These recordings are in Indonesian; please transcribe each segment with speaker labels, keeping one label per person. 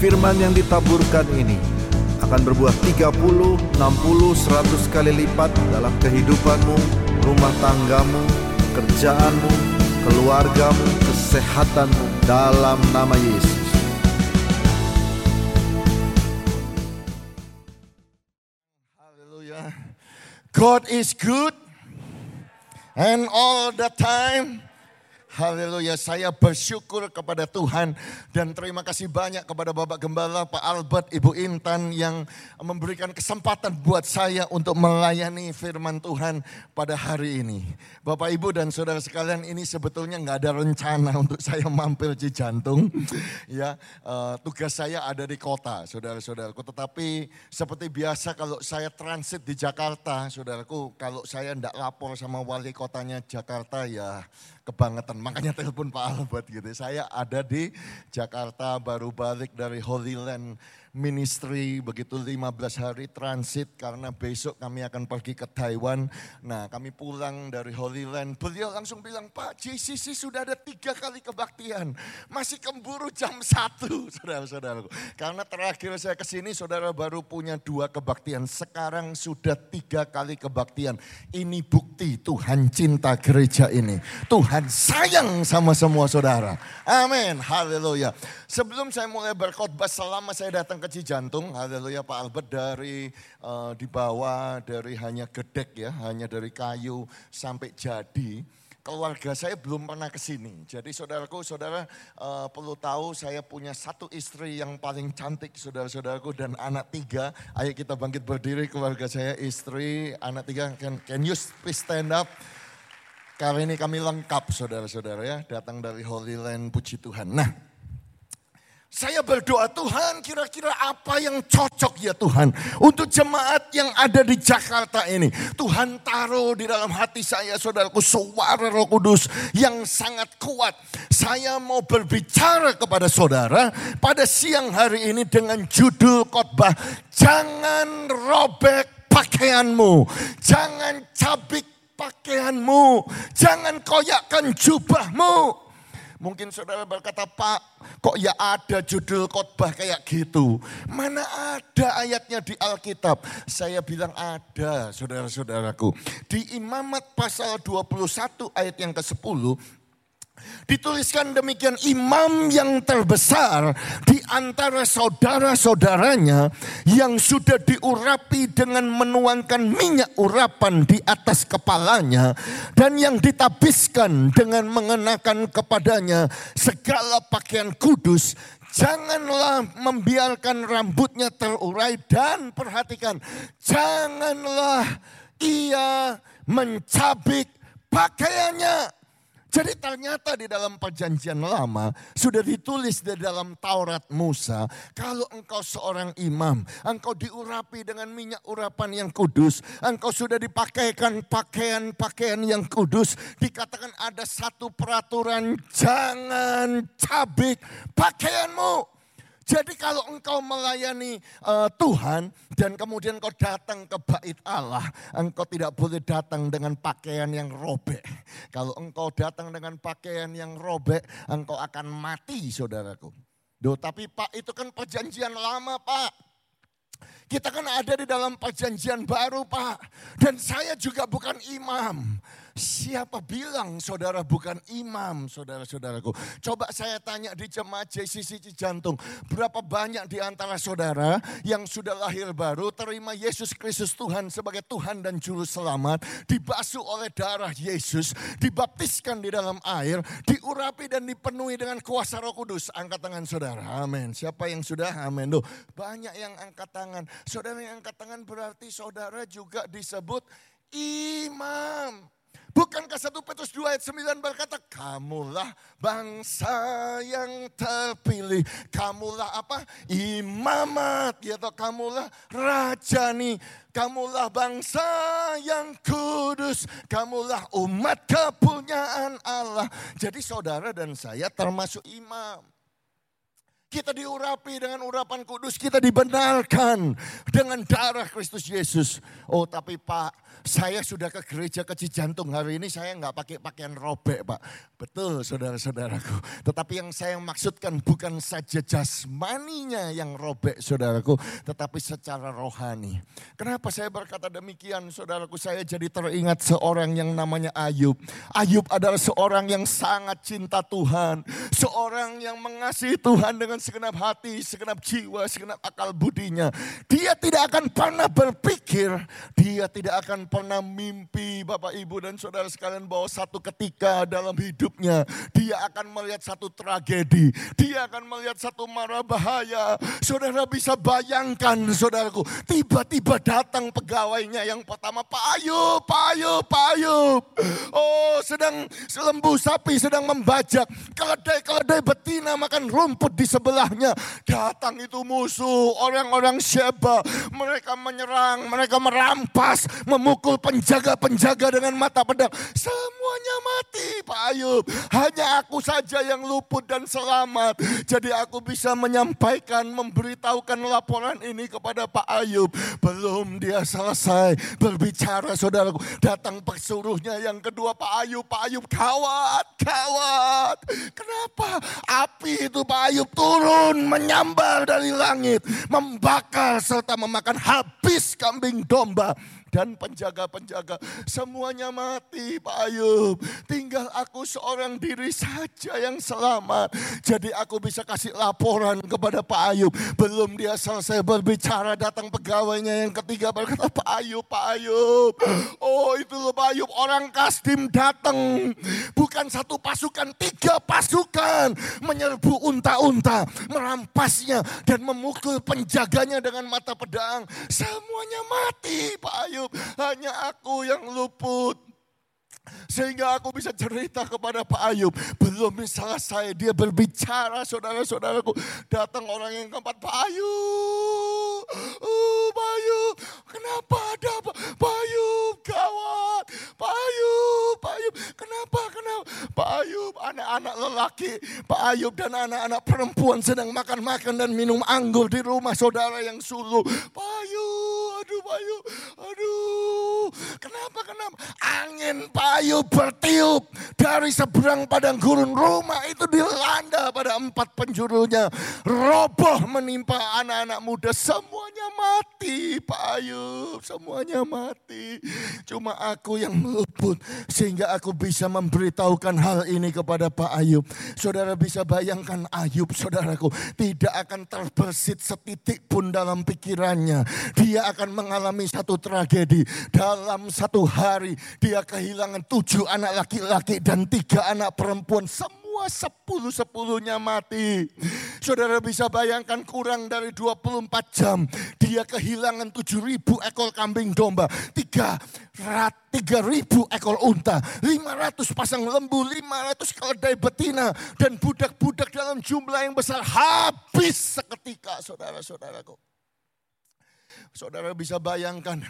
Speaker 1: firman yang ditaburkan ini akan berbuah 30, 60, 100 kali lipat dalam kehidupanmu, rumah tanggamu, kerjaanmu, keluargamu, kesehatanmu dalam nama Yesus.
Speaker 2: Hallelujah. God is good and all the time. Haleluya, saya bersyukur kepada Tuhan dan terima kasih banyak kepada Bapak Gembala, Pak Albert, Ibu Intan yang memberikan kesempatan buat saya untuk melayani firman Tuhan pada hari ini. Bapak, Ibu dan Saudara sekalian ini sebetulnya nggak ada rencana untuk saya mampir di jantung. ya, eh, tugas saya ada di kota, saudara-saudaraku. Tetapi seperti biasa kalau saya transit di Jakarta, saudaraku, kalau saya tidak lapor sama wali kotanya Jakarta ya kebangetan. Makanya telepon Pak Albert gitu. Saya ada di Jakarta baru balik dari Holy Land Ministry begitu 15 hari transit karena besok kami akan pergi ke Taiwan. Nah kami pulang dari Holy Land. Beliau langsung bilang Pak JCC sudah ada tiga kali kebaktian. Masih kemburu jam satu saudara-saudaraku. Karena terakhir saya ke sini saudara baru punya dua kebaktian. Sekarang sudah tiga kali kebaktian. Ini bukti Tuhan cinta gereja ini. Tuhan sayang sama semua saudara. Amin. Haleluya. Sebelum saya mulai berkhotbah selama saya datang ke Cijantung, haleluya Pak Albert dari uh, di bawah dari hanya gedek ya, hanya dari kayu sampai jadi. Keluarga saya belum pernah ke sini. Jadi saudaraku, saudara uh, perlu tahu saya punya satu istri yang paling cantik saudara-saudaraku dan anak tiga. Ayo kita bangkit berdiri keluarga saya, istri, anak tiga. Can, can you please stand up? Kali ini kami lengkap saudara-saudara ya, datang dari Holy Land, puji Tuhan. Nah, saya berdoa Tuhan kira-kira apa yang cocok ya Tuhan. Untuk jemaat yang ada di Jakarta ini. Tuhan taruh di dalam hati saya saudaraku suara roh kudus yang sangat kuat. Saya mau berbicara kepada saudara pada siang hari ini dengan judul khotbah. Jangan robek pakaianmu. Jangan cabik pakaianmu. Jangan koyakkan jubahmu. Mungkin saudara berkata, Pak, kok ya ada judul khotbah kayak gitu? Mana ada ayatnya di Alkitab? Saya bilang ada, saudara-saudaraku. Di Imamat pasal 21 ayat yang ke-10, Dituliskan demikian imam yang terbesar di antara saudara-saudaranya yang sudah diurapi dengan menuangkan minyak urapan di atas kepalanya dan yang ditabiskan dengan mengenakan kepadanya segala pakaian kudus Janganlah membiarkan rambutnya terurai dan perhatikan, janganlah ia mencabik pakaiannya. Jadi ternyata di dalam perjanjian lama sudah ditulis di dalam Taurat Musa. Kalau engkau seorang imam, engkau diurapi dengan minyak urapan yang kudus. Engkau sudah dipakaikan pakaian-pakaian yang kudus. Dikatakan ada satu peraturan, jangan cabik pakaianmu. Jadi kalau engkau melayani uh, Tuhan dan kemudian engkau datang ke bait Allah, engkau tidak boleh datang dengan pakaian yang robek. Kalau engkau datang dengan pakaian yang robek, engkau akan mati saudaraku. Duh, tapi Pak itu kan perjanjian lama Pak. Kita kan ada di dalam perjanjian baru Pak. Dan saya juga bukan imam. Siapa bilang saudara bukan imam, saudara-saudaraku? Coba saya tanya di jemaat JCC Jantung, berapa banyak di antara saudara yang sudah lahir baru, terima Yesus Kristus Tuhan sebagai Tuhan dan Juru Selamat, dibasuh oleh darah Yesus, dibaptiskan di dalam air, diurapi dan dipenuhi dengan kuasa roh kudus. Angkat tangan saudara, amin. Siapa yang sudah? Amin. Loh, banyak yang angkat tangan. Saudara yang angkat tangan berarti saudara juga disebut imam. Bukankah 1 Petrus 2 ayat 9 berkata, kamulah bangsa yang terpilih. Kamulah apa? Imamat. Ya toh, kamulah rajani. Kamulah bangsa yang kudus. Kamulah umat kepunyaan Allah. Jadi saudara dan saya termasuk imam. Kita diurapi dengan urapan kudus, kita dibenarkan dengan darah Kristus Yesus. Oh tapi Pak, saya sudah ke gereja kecil jantung hari ini saya nggak pakai pakaian robek Pak. Betul saudara-saudaraku. Tetapi yang saya maksudkan bukan saja jasmaninya yang robek saudaraku. Tetapi secara rohani. Kenapa saya berkata demikian saudaraku? Saya jadi teringat seorang yang namanya Ayub. Ayub adalah seorang yang sangat cinta Tuhan. Seorang yang mengasihi Tuhan dengan segenap hati, segenap jiwa, segenap akal budinya. Dia tidak akan pernah berpikir, dia tidak akan pernah mimpi Bapak Ibu dan Saudara sekalian bahwa satu ketika dalam hidupnya dia akan melihat satu tragedi. Dia akan melihat satu mara bahaya. Saudara bisa bayangkan saudaraku, tiba-tiba datang pegawainya yang pertama, Pak Ayub, Pak Ayub, Pak Ayub. Oh sedang lembu sapi sedang membajak. Keledai-keledai betina makan rumput di sebelahnya. Datang itu musuh, orang-orang Sheba. Mereka menyerang, mereka merampas, memukul penjaga-penjaga dengan mata pedang. Semuanya mati Pak Ayub. Hanya aku saja yang luput dan selamat. Jadi aku bisa menyampaikan, memberitahukan laporan ini kepada Pak Ayub. Belum dia selesai berbicara saudaraku. Datang pesuruhnya yang kedua Pak Ayub. Pak Ayub kawat, kawat. Kenapa? Api itu Pak Ayub turun menyambar dari langit. Membakar serta memakan habis kambing domba dan penjaga-penjaga semuanya mati Pak Ayub. Tinggal aku seorang diri saja yang selamat. Jadi aku bisa kasih laporan kepada Pak Ayub. Belum dia selesai berbicara datang pegawainya yang ketiga berkata Pak Ayub, Pak Ayub. Oh itu loh Pak Ayub orang Kasdim datang. Bukan satu pasukan, tiga pasukan. Menyerbu unta-unta, merampasnya dan memukul penjaganya dengan mata pedang. Semuanya mati Pak Ayub. Hanya aku yang luput. Sehingga aku bisa cerita kepada Pak Ayub. Belum selesai dia berbicara saudara-saudaraku. Datang orang yang keempat. Pak Ayub. Oh Pak Ayub. Kenapa ada Pak, Ayub? Gawat. Pak Ayub. Pak Ayub. Kenapa? Kenapa? Pak Ayub. Anak-anak lelaki. Pak Ayub dan anak-anak perempuan sedang makan-makan dan minum anggur di rumah saudara yang suluk. Pak Ayub. Aduh Pak Ayub. Aduh. Kenapa? Kenapa? Angin Pak Ayub bertiup dari seberang padang gurun rumah itu dilanda pada empat penjurunya. Roboh menimpa anak-anak muda semuanya mati Pak Ayub. Semuanya mati. Cuma aku yang luput sehingga aku bisa memberitahukan hal ini kepada Pak Ayub. Saudara bisa bayangkan Ayub saudaraku tidak akan terbersit setitik pun dalam pikirannya. Dia akan mengalami satu tragedi. Dalam satu hari dia kehilangan tujuh anak laki-laki dan tiga anak perempuan. Semua sepuluh-sepuluhnya mati. Saudara bisa bayangkan kurang dari 24 jam. Dia kehilangan tujuh ribu ekor kambing domba. Tiga, rat, tiga ribu ekor unta. 500 pasang lembu, 500 keledai betina. Dan budak-budak dalam jumlah yang besar habis seketika saudara-saudaraku. Saudara bisa bayangkan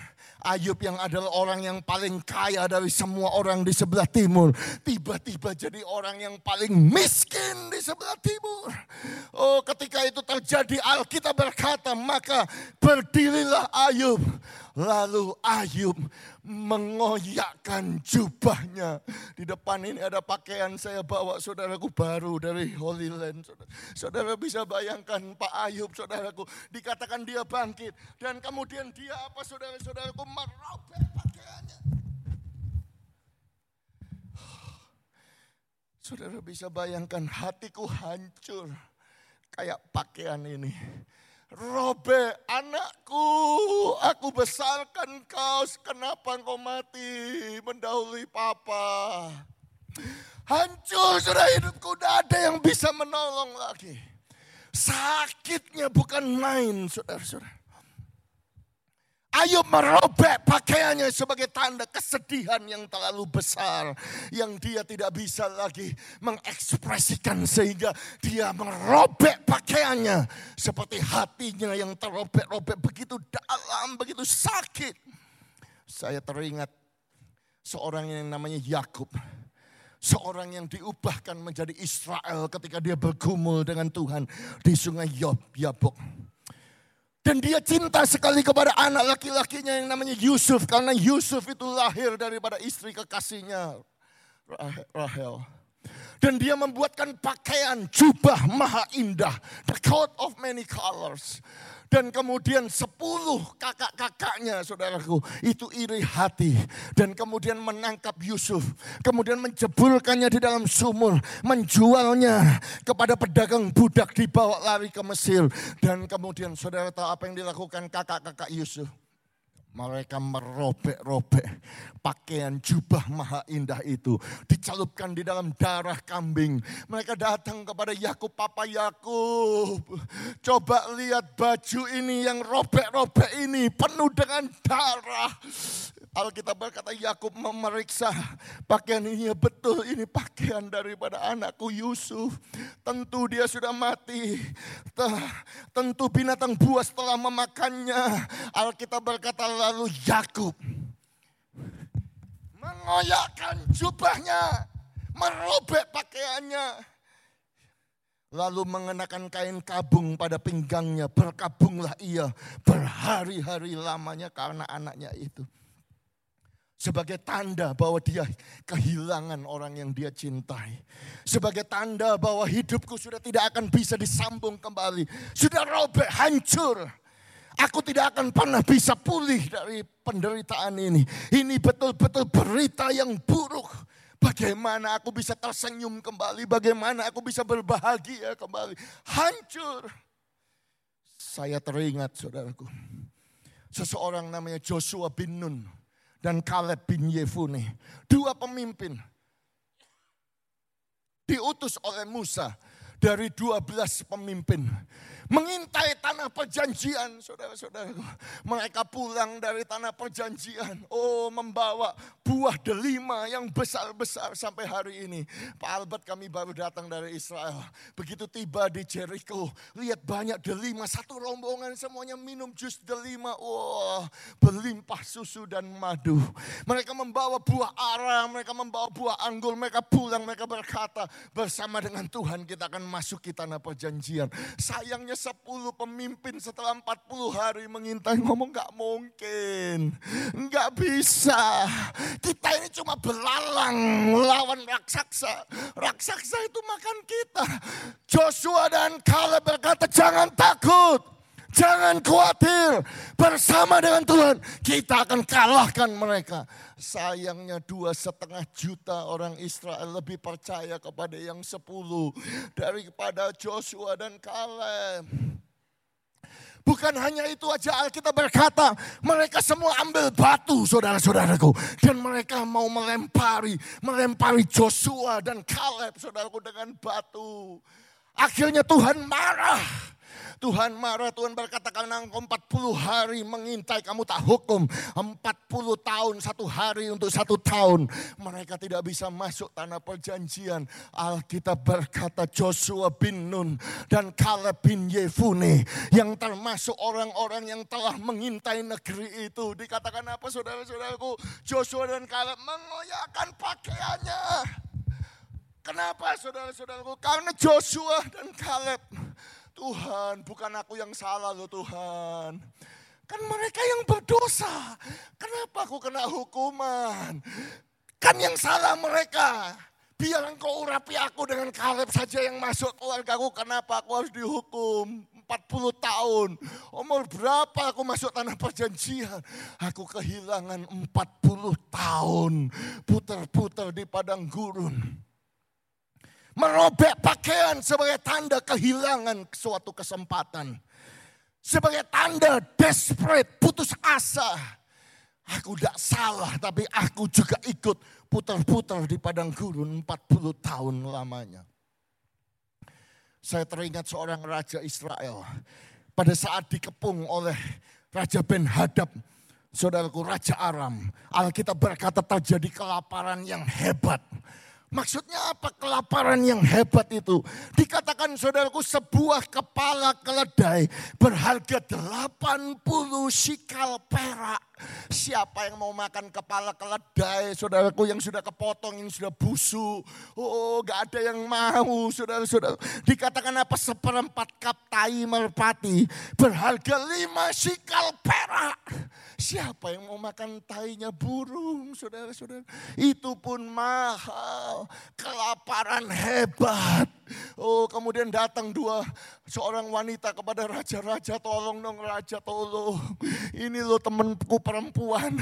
Speaker 2: Ayub yang adalah orang yang paling kaya dari semua orang di sebelah timur. Tiba-tiba jadi orang yang paling miskin di sebelah timur. Oh ketika itu terjadi Alkitab berkata maka berdirilah Ayub. Lalu Ayub mengoyakkan jubahnya. Di depan ini ada pakaian saya bawa saudaraku baru dari Holy Land. Saudara, saudara bisa bayangkan Pak Ayub saudaraku. Dikatakan dia bangkit. Dan kemudian dia apa saudara-saudaraku merobek pakaiannya. Saudara bisa bayangkan hatiku hancur. Kayak pakaian ini Robek, anakku, aku besarkan kau, kenapa engkau mati mendahului papa? Hancur sudah hidupku, tidak ada yang bisa menolong lagi. Sakitnya bukan main, saudara-saudara. Ayub merobek pakaiannya sebagai tanda kesedihan yang terlalu besar. Yang dia tidak bisa lagi mengekspresikan sehingga dia merobek pakaiannya. Seperti hatinya yang terobek-robek begitu dalam, begitu sakit. Saya teringat seorang yang namanya Yakub. Seorang yang diubahkan menjadi Israel ketika dia bergumul dengan Tuhan di sungai Yob, Yabok. Dan dia cinta sekali kepada anak laki-lakinya yang namanya Yusuf. Karena Yusuf itu lahir daripada istri kekasihnya Rahel. Dan dia membuatkan pakaian jubah maha indah. The coat of many colors. Dan kemudian sepuluh kakak-kakaknya saudaraku itu iri hati. Dan kemudian menangkap Yusuf. Kemudian menjeburkannya di dalam sumur. Menjualnya kepada pedagang budak dibawa lari ke Mesir. Dan kemudian saudara tahu apa yang dilakukan kakak-kakak Yusuf? Mereka merobek-robek pakaian jubah maha indah itu. Dicelupkan di dalam darah kambing. Mereka datang kepada Yakub, Papa Yakub. Coba lihat baju ini yang robek-robek ini penuh dengan darah. Alkitab berkata Yakub memeriksa pakaian ini ya betul ini pakaian daripada anakku Yusuf. Tentu dia sudah mati. Tentu binatang buas telah memakannya. Alkitab berkata lalu Yakub mengoyakkan jubahnya, merobek pakaiannya. Lalu mengenakan kain kabung pada pinggangnya, berkabunglah ia berhari-hari lamanya karena anaknya itu sebagai tanda bahwa dia kehilangan orang yang dia cintai. Sebagai tanda bahwa hidupku sudah tidak akan bisa disambung kembali. Sudah robek, hancur. Aku tidak akan pernah bisa pulih dari penderitaan ini. Ini betul-betul berita yang buruk. Bagaimana aku bisa tersenyum kembali, bagaimana aku bisa berbahagia kembali. Hancur. Saya teringat saudaraku. Seseorang namanya Joshua bin Nun dan Kaleb bin Yefune. Dua pemimpin diutus oleh Musa dari 12 pemimpin mengintai tanah perjanjian, saudara-saudara. Mereka pulang dari tanah perjanjian, oh membawa buah delima yang besar-besar sampai hari ini. Pak Albert kami baru datang dari Israel. Begitu tiba di Jericho, lihat banyak delima, satu rombongan semuanya minum jus delima. Oh, berlimpah susu dan madu. Mereka membawa buah ara, mereka membawa buah anggur, mereka pulang, mereka berkata, bersama dengan Tuhan kita akan masuk ke tanah perjanjian. Sayangnya 10 pemimpin setelah 40 hari mengintai ngomong gak mungkin. Gak bisa. Kita ini cuma belalang lawan raksasa. Raksasa itu makan kita. Joshua dan Caleb berkata jangan takut. Jangan khawatir. Bersama dengan Tuhan kita akan kalahkan mereka. Sayangnya dua setengah juta orang Israel lebih percaya kepada yang sepuluh. Daripada Joshua dan Caleb. Bukan hanya itu aja Alkitab berkata, mereka semua ambil batu saudara-saudaraku. Dan mereka mau melempari, melempari Joshua dan Caleb saudaraku dengan batu. Akhirnya Tuhan marah. Tuhan marah, Tuhan berkata karena engkau 40 hari mengintai kamu tak hukum. 40 tahun satu hari untuk satu tahun. Mereka tidak bisa masuk tanah perjanjian. Alkitab berkata Joshua bin Nun dan Caleb bin Yefune. Yang termasuk orang-orang yang telah mengintai negeri itu. Dikatakan apa saudara-saudaraku? Joshua dan Caleb mengoyakkan pakaiannya. Kenapa saudara-saudaraku? Karena Joshua dan Caleb Tuhan, bukan aku yang salah loh Tuhan. Kan mereka yang berdosa. Kenapa aku kena hukuman? Kan yang salah mereka. Biar engkau urapi aku dengan Kaleb saja yang masuk keluarga aku. Kenapa aku harus dihukum? 40 tahun. Umur berapa aku masuk tanah perjanjian? Aku kehilangan 40 tahun. Putar-putar di padang gurun merobek pakaian sebagai tanda kehilangan suatu kesempatan. Sebagai tanda desperate, putus asa. Aku tidak salah tapi aku juga ikut putar-putar di padang gurun 40 tahun lamanya. Saya teringat seorang raja Israel. Pada saat dikepung oleh Raja Ben Hadab, saudaraku Raja Aram. Alkitab berkata terjadi kelaparan yang hebat. Maksudnya apa kelaparan yang hebat itu? Dikatakan saudaraku sebuah kepala keledai berharga 80 sikal perak. Siapa yang mau makan kepala keledai, saudaraku yang sudah kepotong, yang sudah busuk. Oh, gak ada yang mau, saudara-saudara. Dikatakan apa seperempat kap tai merpati berharga lima sikal perak. Siapa yang mau makan tainya burung, saudara-saudara? Itu pun mahal. Kelaparan hebat. Oh, kemudian datang dua seorang wanita kepada raja-raja, tolong dong raja, tolong. Ini loh temanku perempuan.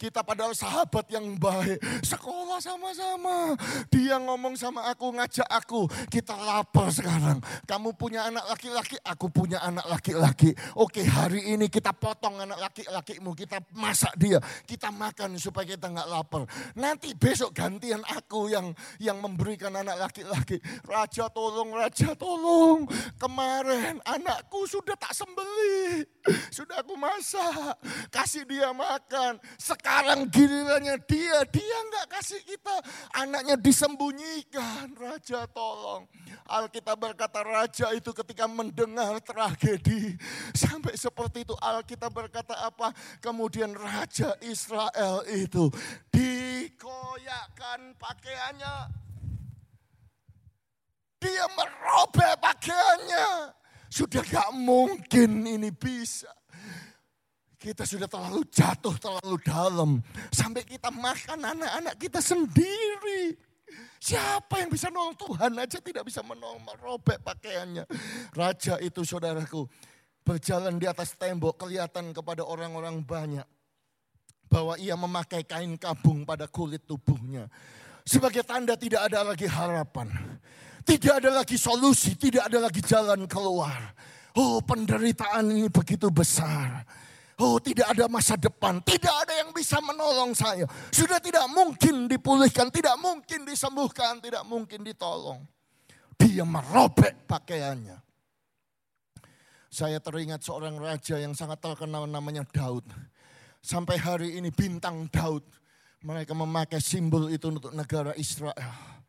Speaker 2: Kita padahal sahabat yang baik. Sekolah sama-sama. Dia ngomong sama aku, ngajak aku. Kita lapar sekarang. Kamu punya anak laki-laki, aku punya anak laki-laki. Oke, hari ini kita potong anak laki-lakimu. Kita masak dia. Kita makan supaya kita nggak lapar. Nanti besok gantian aku yang yang memberikan anak laki-laki. Raja tolong, raja tolong. Kemarin anakku sudah tak sembeli. Sudah aku masak. Kasih dia makan. Sekarang gilirannya dia. Dia nggak kasih kita. Anaknya disembunyikan. Raja tolong. Alkitab berkata raja itu ketika mendengar tragedi. Sampai seperti itu Alkitab berkata apa? Kemudian raja Israel itu dikoyakkan pakaiannya. Dia merobek pakaiannya. Sudah gak mungkin ini bisa. Kita sudah terlalu jatuh, terlalu dalam. Sampai kita makan anak-anak kita sendiri. Siapa yang bisa nolong Tuhan aja tidak bisa menolong merobek pakaiannya. Raja itu saudaraku berjalan di atas tembok kelihatan kepada orang-orang banyak. Bahwa ia memakai kain kabung pada kulit tubuhnya. Sebagai tanda tidak ada lagi harapan. Tidak ada lagi solusi, tidak ada lagi jalan keluar. Oh penderitaan ini begitu besar. Oh tidak ada masa depan, tidak ada yang bisa menolong saya. Sudah tidak mungkin dipulihkan, tidak mungkin disembuhkan, tidak mungkin ditolong. Dia merobek pakaiannya. Saya teringat seorang raja yang sangat terkenal namanya Daud. Sampai hari ini bintang Daud. Mereka memakai simbol itu untuk negara Israel.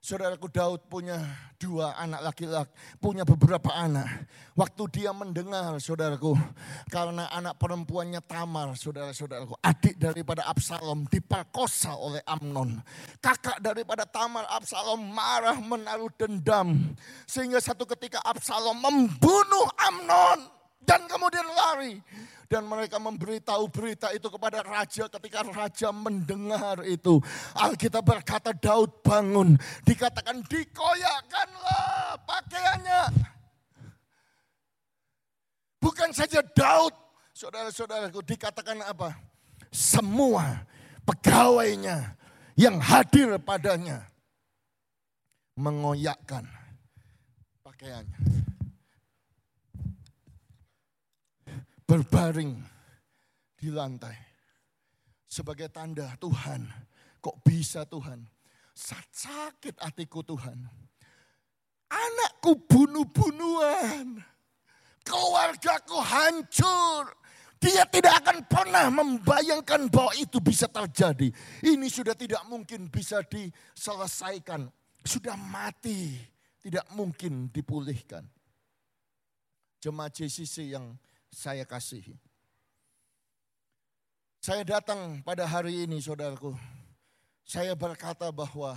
Speaker 2: Saudaraku Daud punya dua anak laki-laki, punya beberapa anak. Waktu dia mendengar saudaraku, karena anak perempuannya Tamar, saudara-saudaraku, adik daripada Absalom diperkosa oleh Amnon. Kakak daripada Tamar, Absalom marah menaruh dendam. Sehingga satu ketika Absalom membunuh Amnon dan kemudian lari. Dan mereka memberitahu berita itu kepada raja ketika raja mendengar itu. Alkitab berkata Daud bangun. Dikatakan dikoyakkanlah pakaiannya. Bukan saja Daud, saudara-saudaraku dikatakan apa? Semua pegawainya yang hadir padanya mengoyakkan pakaiannya. Berbaring di lantai. Sebagai tanda Tuhan, kok bisa Tuhan? Sakit hatiku Tuhan. Anakku bunuh-bunuhan. Keluargaku hancur. Dia tidak akan pernah membayangkan bahwa itu bisa terjadi. Ini sudah tidak mungkin bisa diselesaikan. Sudah mati. Tidak mungkin dipulihkan. Jemaat JCC yang saya kasihi. Saya datang pada hari ini saudaraku. Saya berkata bahwa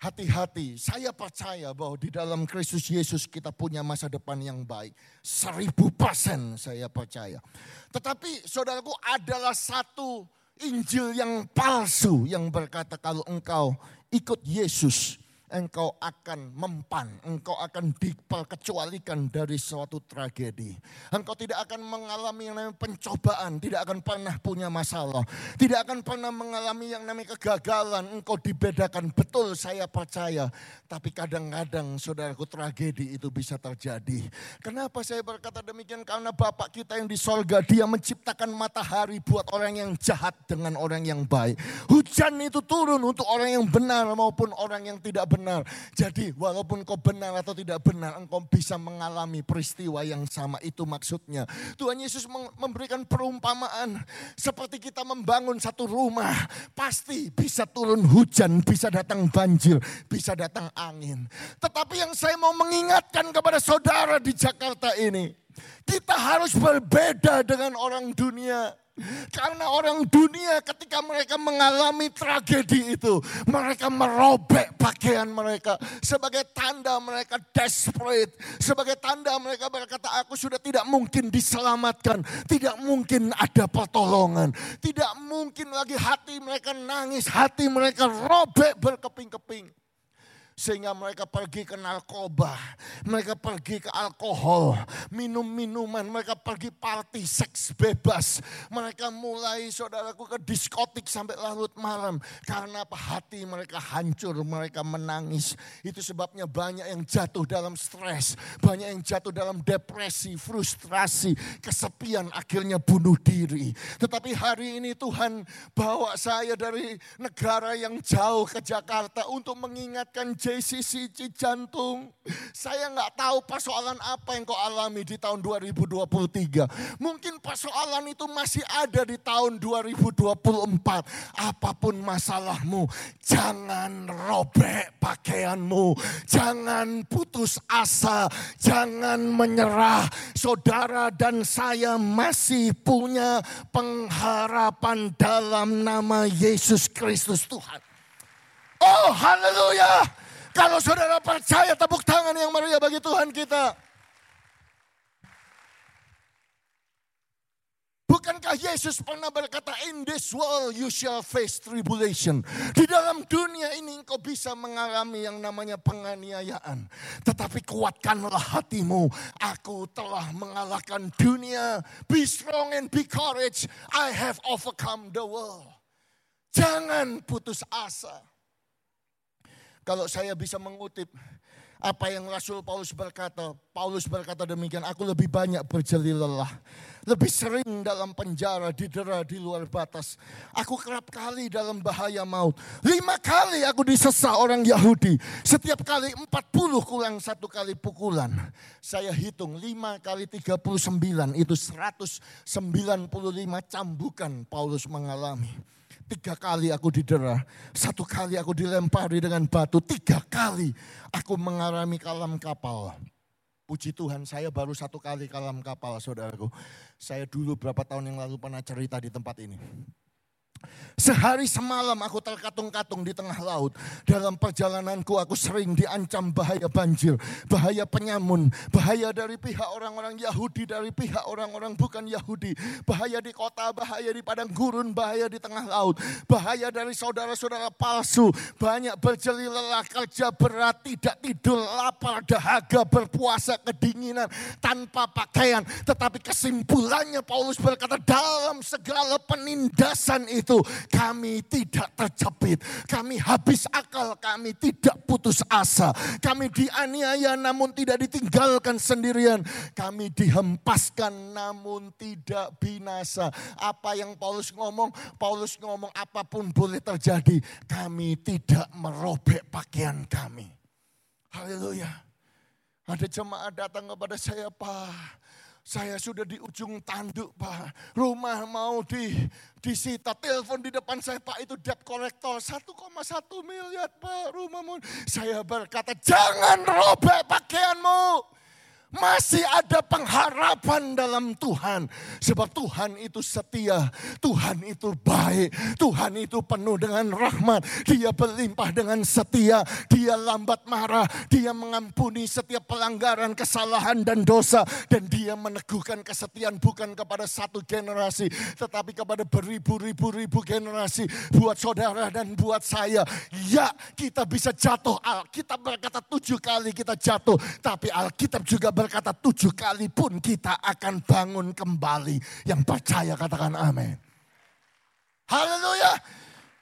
Speaker 2: hati-hati, saya percaya bahwa di dalam Kristus Yesus kita punya masa depan yang baik. Seribu persen saya percaya. Tetapi saudaraku adalah satu Injil yang palsu yang berkata kalau engkau ikut Yesus engkau akan mempan, engkau akan diperkecualikan dari suatu tragedi. Engkau tidak akan mengalami yang namanya pencobaan, tidak akan pernah punya masalah, tidak akan pernah mengalami yang namanya kegagalan. Engkau dibedakan, betul saya percaya. Tapi kadang-kadang saudaraku tragedi itu bisa terjadi. Kenapa saya berkata demikian? Karena Bapak kita yang di sorga, dia menciptakan matahari buat orang yang jahat dengan orang yang baik. Hujan itu turun untuk orang yang benar maupun orang yang tidak benar benar. Jadi walaupun kau benar atau tidak benar, engkau bisa mengalami peristiwa yang sama. Itu maksudnya. Tuhan Yesus memberikan perumpamaan. Seperti kita membangun satu rumah. Pasti bisa turun hujan, bisa datang banjir, bisa datang angin. Tetapi yang saya mau mengingatkan kepada saudara di Jakarta ini. Kita harus berbeda dengan orang dunia. Karena orang dunia ketika mereka mengalami tragedi itu, mereka merobek pakaian mereka sebagai tanda mereka desperate, sebagai tanda mereka berkata aku sudah tidak mungkin diselamatkan, tidak mungkin ada pertolongan, tidak mungkin lagi hati mereka nangis, hati mereka robek berkeping-keping. Sehingga mereka pergi ke narkoba, mereka pergi ke alkohol, minum-minuman, mereka pergi party, seks bebas. Mereka mulai saudaraku ke diskotik sampai larut malam. Karena apa? Hati mereka hancur, mereka menangis. Itu sebabnya banyak yang jatuh dalam stres, banyak yang jatuh dalam depresi, frustrasi, kesepian, akhirnya bunuh diri. Tetapi hari ini Tuhan bawa saya dari negara yang jauh ke Jakarta untuk mengingatkan JCC Cijantung. Saya nggak tahu persoalan apa yang kau alami di tahun 2023. Mungkin persoalan itu masih ada di tahun 2024. Apa pun masalahmu, jangan robek pakaianmu. Jangan putus asa, jangan menyerah. Saudara dan saya masih punya pengharapan dalam nama Yesus Kristus Tuhan. Oh haleluya. Kalau saudara percaya tepuk tangan yang meriah bagi Tuhan kita. Bukankah Yesus pernah berkata, in this world you shall face tribulation. Di dalam dunia ini engkau bisa mengalami yang namanya penganiayaan. Tetapi kuatkanlah hatimu. Aku telah mengalahkan dunia. Be strong and be courage. I have overcome the world. Jangan putus asa. Kalau saya bisa mengutip apa yang Rasul Paulus berkata, Paulus berkata demikian, aku lebih banyak berjeli lelah. Lebih sering dalam penjara, didera di luar batas. Aku kerap kali dalam bahaya maut. Lima kali aku disesah orang Yahudi. Setiap kali empat puluh kurang satu kali pukulan. Saya hitung lima kali tiga puluh sembilan itu seratus sembilan puluh lima cambukan Paulus mengalami. Tiga kali aku didera, satu kali aku dilempari dengan batu, tiga kali aku mengalami kalam kapal. Puji Tuhan saya baru satu kali kalam kapal saudaraku. Saya dulu berapa tahun yang lalu pernah cerita di tempat ini. Sehari semalam aku terkatung-katung di tengah laut. Dalam perjalananku aku sering diancam bahaya banjir, bahaya penyamun, bahaya dari pihak orang-orang Yahudi, dari pihak orang-orang bukan Yahudi, bahaya di kota, bahaya di padang gurun, bahaya di tengah laut, bahaya dari saudara-saudara palsu, banyak berjeli lelah, kerja berat, tidak tidur, lapar, dahaga, berpuasa, kedinginan, tanpa pakaian. Tetapi kesimpulannya Paulus berkata dalam segala penindasan itu kami tidak terjepit, kami habis akal, kami tidak putus asa, kami dianiaya namun tidak ditinggalkan sendirian, kami dihempaskan namun tidak binasa. Apa yang Paulus ngomong? Paulus ngomong apa pun boleh terjadi, kami tidak merobek pakaian kami. Haleluya. Ada jemaat datang kepada saya, Pak. Saya sudah di ujung tanduk Pak. Rumah mau di disita. Telepon di depan saya Pak itu debt collector 1,1 miliar Pak rumah mau. Saya berkata jangan robek pakaianmu. Masih ada pengharapan dalam Tuhan. Sebab Tuhan itu setia. Tuhan itu baik. Tuhan itu penuh dengan rahmat. Dia berlimpah dengan setia. Dia lambat marah. Dia mengampuni setiap pelanggaran, kesalahan dan dosa. Dan dia meneguhkan kesetiaan bukan kepada satu generasi. Tetapi kepada beribu-ribu-ribu generasi. Buat saudara dan buat saya. Ya kita bisa jatuh. Alkitab berkata tujuh kali kita jatuh. Tapi Alkitab juga tujuh kali pun kita akan bangun kembali. Yang percaya katakan amin. Haleluya.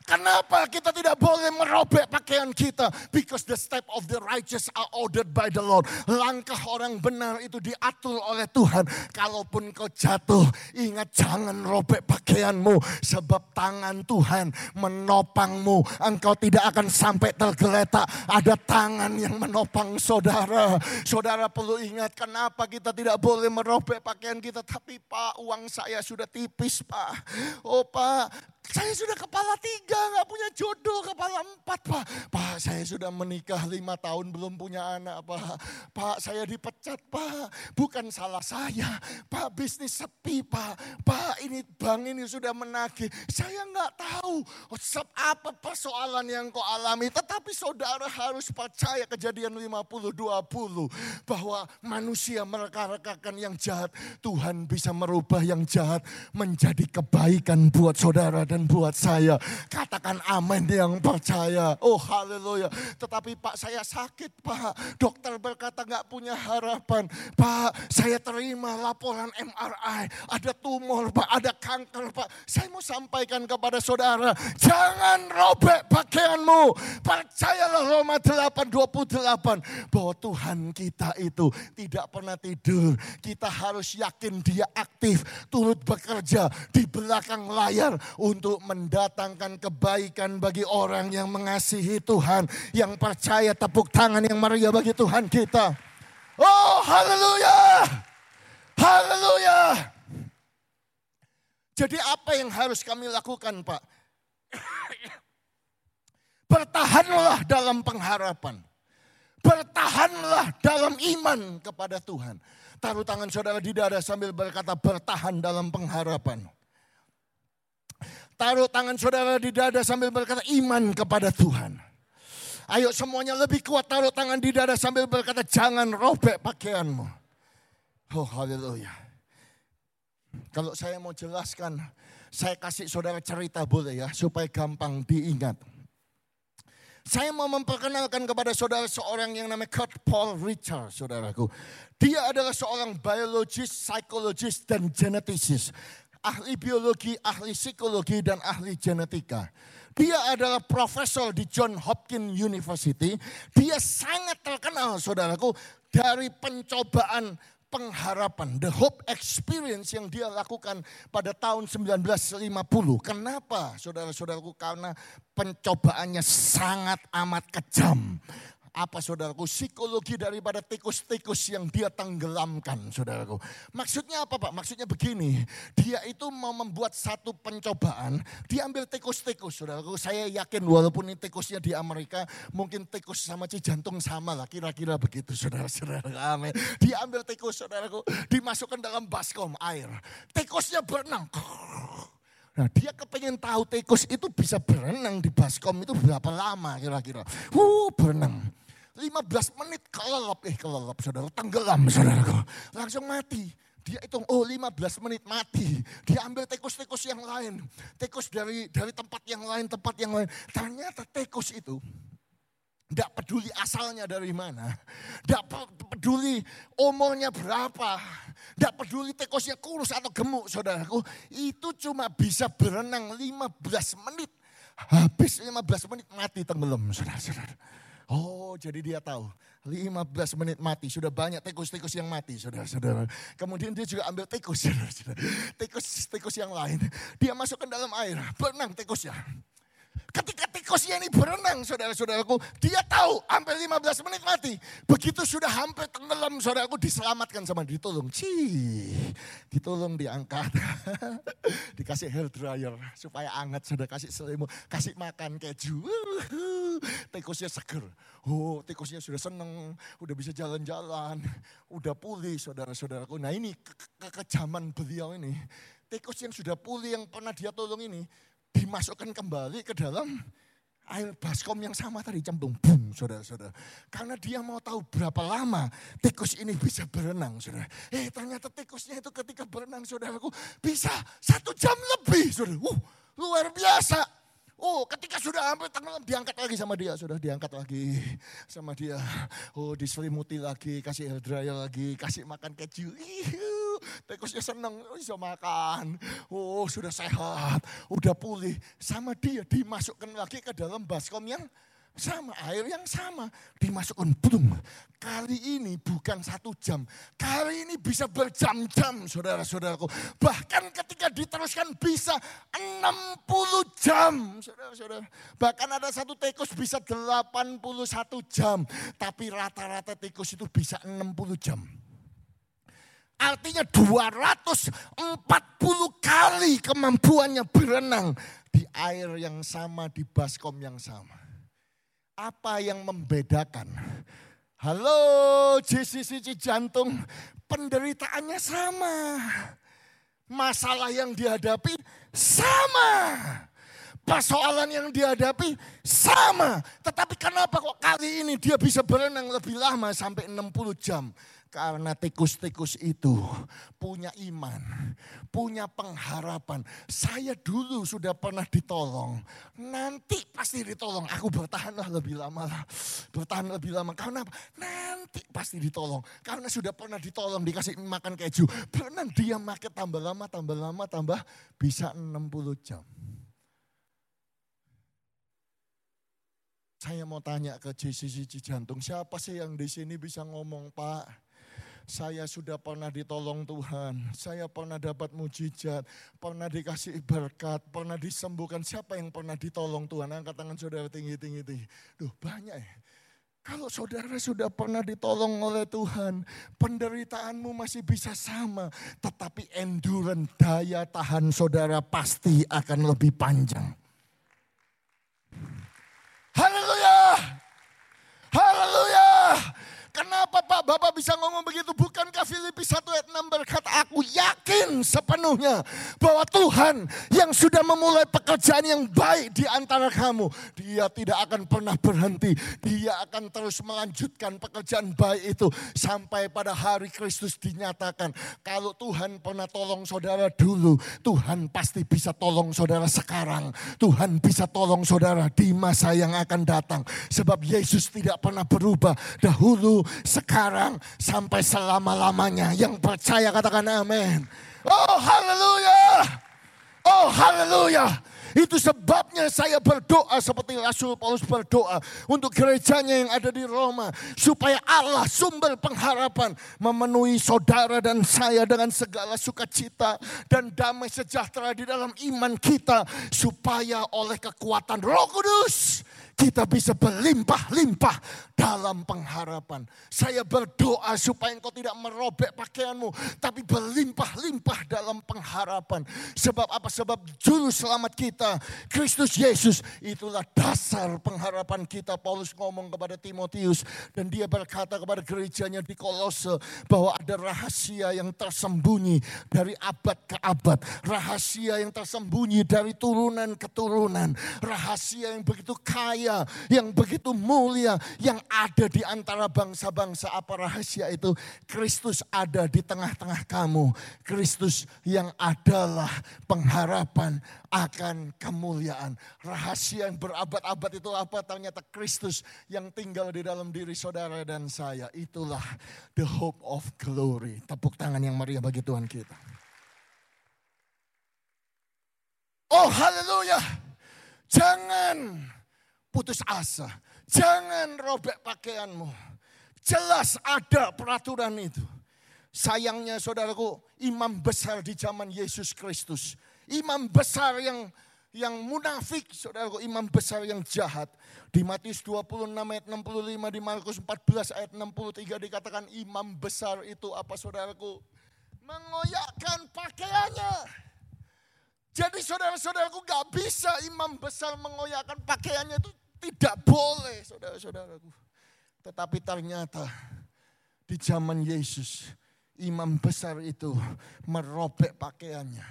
Speaker 2: Kenapa kita tidak boleh merobek pakaian kita? Because the step of the righteous are ordered by the Lord. Langkah orang benar itu diatur oleh Tuhan. Kalaupun kau jatuh, ingat jangan robek pakaianmu. Sebab tangan Tuhan menopangmu. Engkau tidak akan sampai tergeletak. Ada tangan yang menopang saudara. Saudara perlu ingat kenapa kita tidak boleh merobek pakaian kita. Tapi pak uang saya sudah tipis pak. Oh pak saya sudah kepala tiga nggak punya jodoh kepala empat pak. Pak saya sudah menikah lima tahun belum punya anak pak. Pak saya dipecat pak. Bukan salah saya. Pak bisnis sepi pak. Pak ini bank ini sudah menagih. Saya nggak tahu apa persoalan yang kau alami. Tetapi saudara harus percaya kejadian 50-20. Bahwa manusia mereka-rekakan yang jahat. Tuhan bisa merubah yang jahat menjadi kebaikan buat saudara dan buat saya. Katakan amin yang percaya. Oh haleluya. Tetapi Pak saya sakit Pak. Dokter berkata nggak punya harapan. Pak saya terima laporan MRI. Ada tumor Pak, ada kanker Pak. Saya mau sampaikan kepada saudara. Jangan robek pakaianmu. Percayalah Roma 8:28 bahwa Tuhan kita itu tidak pernah tidur. Kita harus yakin dia aktif, turut bekerja di belakang layar untuk mendatangkan kebaikan bagi orang yang mengasihi Tuhan, yang percaya tepuk tangan yang meriah bagi Tuhan kita. Oh, haleluya! Haleluya! Jadi apa yang harus kami lakukan, Pak? Bertahanlah dalam pengharapan. Bertahanlah dalam iman kepada Tuhan. Taruh tangan saudara di dada sambil berkata bertahan dalam pengharapan. Taruh tangan saudara di dada sambil berkata iman kepada Tuhan. Ayo semuanya lebih kuat taruh tangan di dada sambil berkata jangan robek pakaianmu. Oh haleluya. Kalau saya mau jelaskan, saya kasih saudara cerita boleh ya supaya gampang diingat. Saya mau memperkenalkan kepada saudara seorang yang namanya Kurt Paul Richard, saudaraku. Dia adalah seorang biologis, psikologis, dan genetisis ahli biologi, ahli psikologi, dan ahli genetika. Dia adalah profesor di John Hopkins University. Dia sangat terkenal, saudaraku, dari pencobaan pengharapan, the hope experience yang dia lakukan pada tahun 1950. Kenapa saudara-saudaraku? Karena pencobaannya sangat amat kejam apa saudaraku? Psikologi daripada tikus-tikus yang dia tenggelamkan saudaraku. Maksudnya apa Pak? Maksudnya begini. Dia itu mau membuat satu pencobaan. Dia ambil tikus-tikus saudaraku. Saya yakin walaupun ini tikusnya di Amerika. Mungkin tikus sama cijantung sama lah. Kira-kira begitu saudara-saudara. Amin. Dia ambil tikus saudaraku. Dimasukkan dalam baskom air. Tikusnya berenang. Nah dia kepengen tahu tikus itu bisa berenang di baskom itu berapa lama kira-kira. Uh berenang. 15 menit kelelap, eh kelelap saudara, tenggelam saudaraku. Langsung mati. Dia hitung, oh 15 menit mati. Dia ambil tikus-tikus yang lain. Tikus dari dari tempat yang lain, tempat yang lain. Ternyata tikus itu tidak peduli asalnya dari mana. Tidak peduli umurnya berapa. Tidak peduli tikusnya kurus atau gemuk saudaraku. Itu cuma bisa berenang 15 menit. Habis 15 menit mati tenggelam saudara-saudara. Oh jadi dia tahu 15 menit mati. Sudah banyak tikus-tikus yang mati saudara-saudara. Kemudian dia juga ambil tikus saudara-saudara. Tikus-tikus yang lain. Dia masukkan dalam air. Berenang tikusnya. Ketika tikusnya ini berenang saudara-saudaraku, dia tahu hampir 15 menit mati. Begitu sudah hampir tenggelam saudaraku diselamatkan sama ditolong. Cih, ditolong diangkat. Dikasih hair dryer supaya hangat sudah kasih selimut, kasih makan keju. Tikusnya seger. Oh, tikusnya sudah seneng, udah bisa jalan-jalan, udah pulih saudara-saudaraku. Nah ini ke kekejaman beliau ini. Tikus yang sudah pulih yang pernah dia tolong ini dimasukkan kembali ke dalam air baskom yang sama tadi cembung boom saudara-saudara. Karena dia mau tahu berapa lama tikus ini bisa berenang saudara. Eh ternyata tikusnya itu ketika berenang saudaraku bisa satu jam lebih saudara. Uh, luar biasa. Oh, ketika sudah hampir tenggelam diangkat lagi sama dia, sudah diangkat lagi sama dia. Oh, diselimuti lagi, kasih hair dryer lagi, kasih makan keju. Tikusnya seneng, bisa makan. Oh, sudah sehat, udah pulih. Sama dia dimasukkan lagi ke dalam baskom yang sama, air yang sama. Dimasukkan, belum. Kali ini bukan satu jam. Kali ini bisa berjam-jam saudara-saudaraku. Bahkan ketika diteruskan bisa 60 jam. Saudara-saudara. Bahkan ada satu tikus bisa 81 jam. Tapi rata-rata tikus itu bisa 60 jam. Artinya 240 kali kemampuannya berenang di air yang sama, di baskom yang sama. Apa yang membedakan? Halo JCC Jantung, penderitaannya sama. Masalah yang dihadapi sama. Persoalan yang dihadapi sama. Tetapi kenapa kok kali ini dia bisa berenang lebih lama sampai 60 jam? Karena tikus-tikus itu punya iman, punya pengharapan. Saya dulu sudah pernah ditolong, nanti pasti ditolong. Aku bertahanlah lebih lama lah, bertahan lebih lama. Karena apa? Nanti pasti ditolong. Karena sudah pernah ditolong, dikasih makan keju. Pernah dia makan tambah lama, tambah lama, tambah bisa 60 jam. Saya mau tanya ke JCC Jantung, siapa sih yang di sini bisa ngomong, Pak? Saya sudah pernah ditolong Tuhan, saya pernah dapat mujizat, pernah dikasih berkat, pernah disembuhkan. Siapa yang pernah ditolong Tuhan? Angkat tangan saudara tinggi-tinggi. Duh banyak ya. Kalau saudara sudah pernah ditolong oleh Tuhan, penderitaanmu masih bisa sama. Tetapi endurance daya tahan saudara pasti akan lebih panjang. Haleluya! Kenapa Pak Bapak bisa ngomong begitu? Bukankah Filipi 1 ayat 6 berkata, aku yakin sepenuhnya bahwa Tuhan yang sudah memulai pekerjaan yang baik di antara kamu, dia tidak akan pernah berhenti. Dia akan terus melanjutkan pekerjaan baik itu sampai pada hari Kristus dinyatakan. Kalau Tuhan pernah tolong saudara dulu, Tuhan pasti bisa tolong saudara sekarang. Tuhan bisa tolong saudara di masa yang akan datang. Sebab Yesus tidak pernah berubah. Dahulu sekarang sampai selama-lamanya. Yang percaya katakan amin. Oh haleluya. Oh haleluya. Itu sebabnya saya berdoa seperti Rasul Paulus berdoa untuk gerejanya yang ada di Roma. Supaya Allah sumber pengharapan memenuhi saudara dan saya dengan segala sukacita dan damai sejahtera di dalam iman kita. Supaya oleh kekuatan roh kudus kita bisa berlimpah-limpah dalam pengharapan. Saya berdoa supaya engkau tidak merobek pakaianmu, tapi berlimpah-limpah dalam pengharapan. Sebab apa? Sebab juru selamat kita, Kristus Yesus, itulah dasar pengharapan kita. Paulus ngomong kepada Timotius dan dia berkata kepada gerejanya di Kolose bahwa ada rahasia yang tersembunyi dari abad ke abad, rahasia yang tersembunyi dari turunan ke turunan, rahasia yang begitu kaya yang begitu mulia yang ada di antara bangsa-bangsa. Apa rahasia itu? Kristus ada di tengah-tengah kamu. Kristus yang adalah pengharapan akan kemuliaan. Rahasia yang berabad-abad itu apa? Ternyata Kristus yang tinggal di dalam diri saudara dan saya. Itulah the hope of glory. Tepuk tangan yang meriah bagi Tuhan kita. Oh haleluya. Jangan putus asa. Jangan robek pakaianmu. Jelas ada peraturan itu. Sayangnya saudaraku, imam besar di zaman Yesus Kristus. Imam besar yang yang munafik, saudaraku, imam besar yang jahat. Di Matius 26 ayat 65, di Markus 14 ayat 63 dikatakan imam besar itu apa saudaraku? Mengoyakkan pakaiannya. Jadi saudara-saudaraku gak bisa imam besar mengoyakkan pakaiannya itu tidak boleh saudara-saudaraku. Tetapi ternyata di zaman Yesus imam besar itu merobek pakaiannya.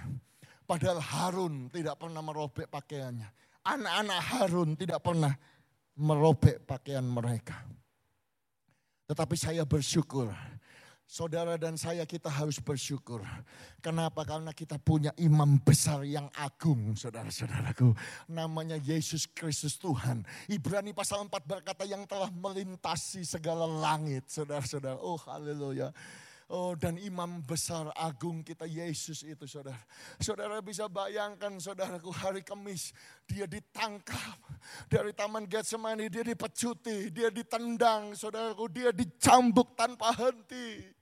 Speaker 2: Padahal Harun tidak pernah merobek pakaiannya. Anak-anak Harun tidak pernah merobek pakaian mereka. Tetapi saya bersyukur Saudara dan saya kita harus bersyukur. Kenapa? Karena kita punya imam besar yang agung, saudara-saudaraku. Namanya Yesus Kristus Tuhan. Ibrani pasal 4 berkata yang telah melintasi segala langit, saudara-saudara. Oh haleluya. Oh dan imam besar agung kita Yesus itu saudara. Saudara bisa bayangkan saudaraku hari Kamis dia ditangkap dari Taman Getsemani dia dipecuti, dia ditendang saudaraku, dia dicambuk tanpa henti.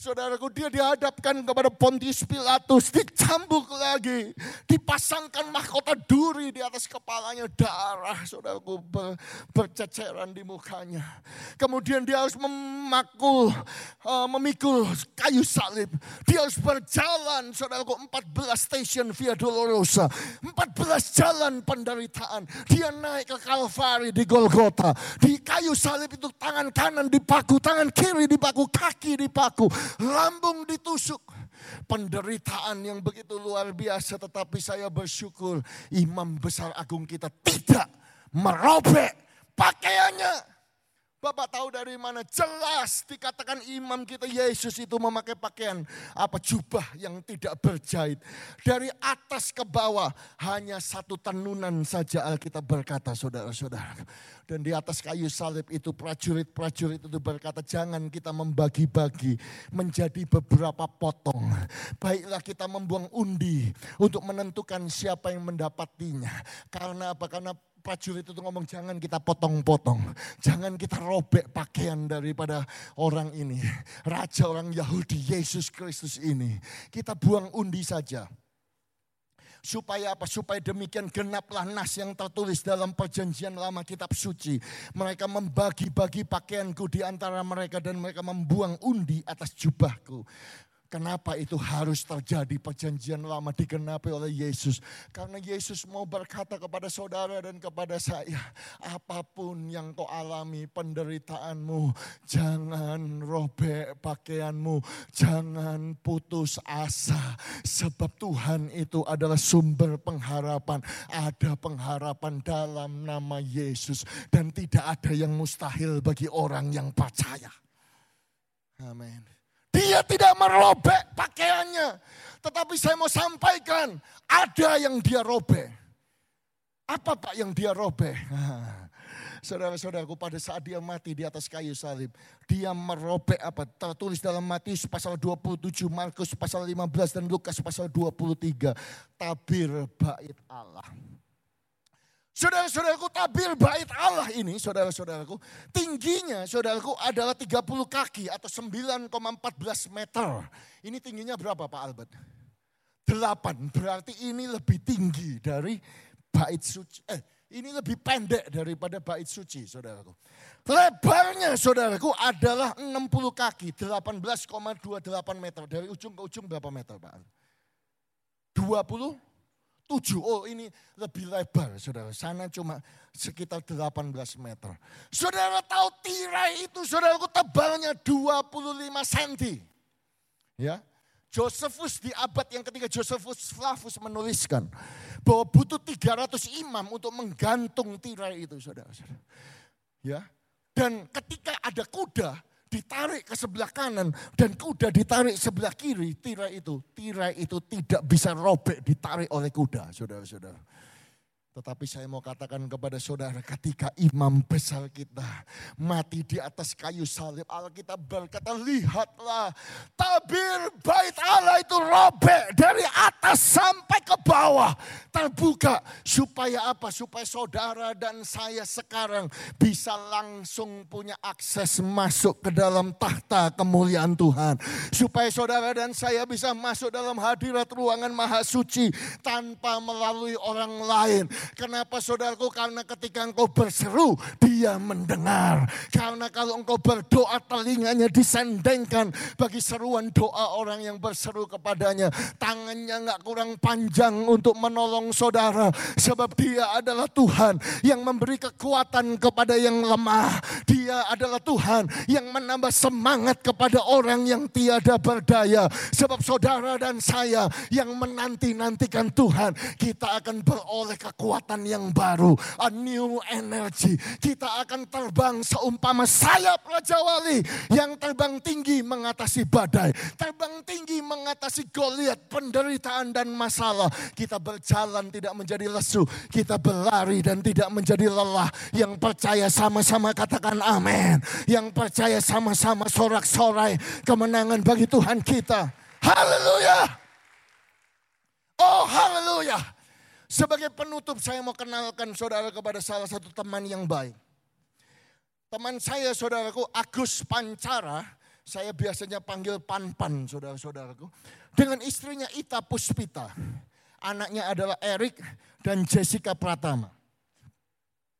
Speaker 2: Saudaraku dia dihadapkan kepada Pontius Pilatus, dicambuk lagi, dipasangkan mahkota duri di atas kepalanya, darah saudaraku ber, berceceran di mukanya. Kemudian dia harus memakul, uh, memikul kayu salib. Dia harus berjalan saudaraku 14 stasiun Via Dolorosa, 14 jalan penderitaan. Dia naik ke Kalvari di Golgota, di kayu salib itu tangan kanan dipaku, tangan kiri dipaku, kaki dipaku lambung ditusuk. Penderitaan yang begitu luar biasa tetapi saya bersyukur imam besar agung kita tidak merobek pakaiannya. Bapak tahu dari mana? Jelas dikatakan imam kita Yesus itu memakai pakaian apa jubah yang tidak berjahit. Dari atas ke bawah hanya satu tenunan saja Alkitab berkata saudara-saudara. Dan di atas kayu salib itu prajurit-prajurit itu berkata jangan kita membagi-bagi menjadi beberapa potong. Baiklah kita membuang undi untuk menentukan siapa yang mendapatinya. Karena apa? Karena prajurit itu ngomong jangan kita potong-potong. Jangan kita robek pakaian daripada orang ini. Raja orang Yahudi Yesus Kristus ini. Kita buang undi saja. Supaya apa? Supaya demikian genaplah nas yang tertulis dalam perjanjian lama kitab suci. Mereka membagi-bagi pakaianku di antara mereka dan mereka membuang undi atas jubahku. Kenapa itu harus terjadi perjanjian lama digenapi oleh Yesus? Karena Yesus mau berkata kepada saudara dan kepada saya, apa pun yang kau alami penderitaanmu, jangan robek pakaianmu, jangan putus asa. Sebab Tuhan itu adalah sumber pengharapan. Ada pengharapan dalam nama Yesus. Dan tidak ada yang mustahil bagi orang yang percaya. Amin. Dia tidak merobek pakaiannya. Tetapi saya mau sampaikan, ada yang dia robek. Apa Pak yang dia robek? Saudara-saudaraku pada saat dia mati di atas kayu salib. Dia merobek apa? Tertulis dalam Matius pasal 27, Markus pasal 15 dan Lukas pasal 23. Tabir bait Allah. Saudara-saudaraku tabir bait Allah ini, saudara-saudaraku, tingginya saudaraku adalah 30 kaki atau 9,14 meter. Ini tingginya berapa Pak Albert? 8, berarti ini lebih tinggi dari bait suci. Eh, ini lebih pendek daripada bait suci, saudaraku. Lebarnya, saudaraku, adalah 60 kaki, 18,28 meter. Dari ujung ke ujung berapa meter, Pak? 20 tujuh. Oh ini lebih lebar saudara. Sana cuma sekitar 18 meter. Saudara tahu tirai itu saudaraku tebalnya 25 cm. Ya. Josephus di abad yang ketiga Josephus Flavus menuliskan bahwa butuh 300 imam untuk menggantung tirai itu saudara-saudara. Ya. Dan ketika ada kuda, ditarik ke sebelah kanan dan kuda ditarik sebelah kiri, tirai itu, tirai itu tidak bisa robek ditarik oleh kuda, saudara-saudara. Tetapi saya mau katakan kepada saudara ketika imam besar kita mati di atas kayu salib. Alkitab berkata lihatlah tabir bait Allah itu robek dari atas sampai ke bawah. Terbuka supaya apa? Supaya saudara dan saya sekarang bisa langsung punya akses masuk ke dalam tahta kemuliaan Tuhan. Supaya saudara dan saya bisa masuk dalam hadirat ruangan maha suci tanpa melalui orang lain Kenapa saudaraku? Karena ketika engkau berseru, dia mendengar. Karena kalau engkau berdoa, telinganya disendengkan bagi seruan doa orang yang berseru kepadanya. Tangannya nggak kurang panjang untuk menolong saudara. Sebab dia adalah Tuhan yang memberi kekuatan kepada yang lemah. Dia adalah Tuhan yang menambah semangat kepada orang yang tiada berdaya. Sebab saudara dan saya yang menanti-nantikan Tuhan, kita akan beroleh kekuatan kekuatan yang baru, a new energy. Kita akan terbang seumpama sayap Raja Wali yang terbang tinggi mengatasi badai, terbang tinggi mengatasi goliat, penderitaan dan masalah. Kita berjalan tidak menjadi lesu, kita berlari dan tidak menjadi lelah. Yang percaya sama-sama katakan amin. Yang percaya sama-sama sorak-sorai kemenangan bagi Tuhan kita. Haleluya. Oh haleluya. Sebagai penutup saya mau kenalkan saudara kepada salah satu teman yang baik. Teman saya saudaraku Agus Pancara saya biasanya panggil Pan-Pan, saudara-saudaraku. Dengan istrinya Ita Puspita. Anaknya adalah Erik dan Jessica Pratama.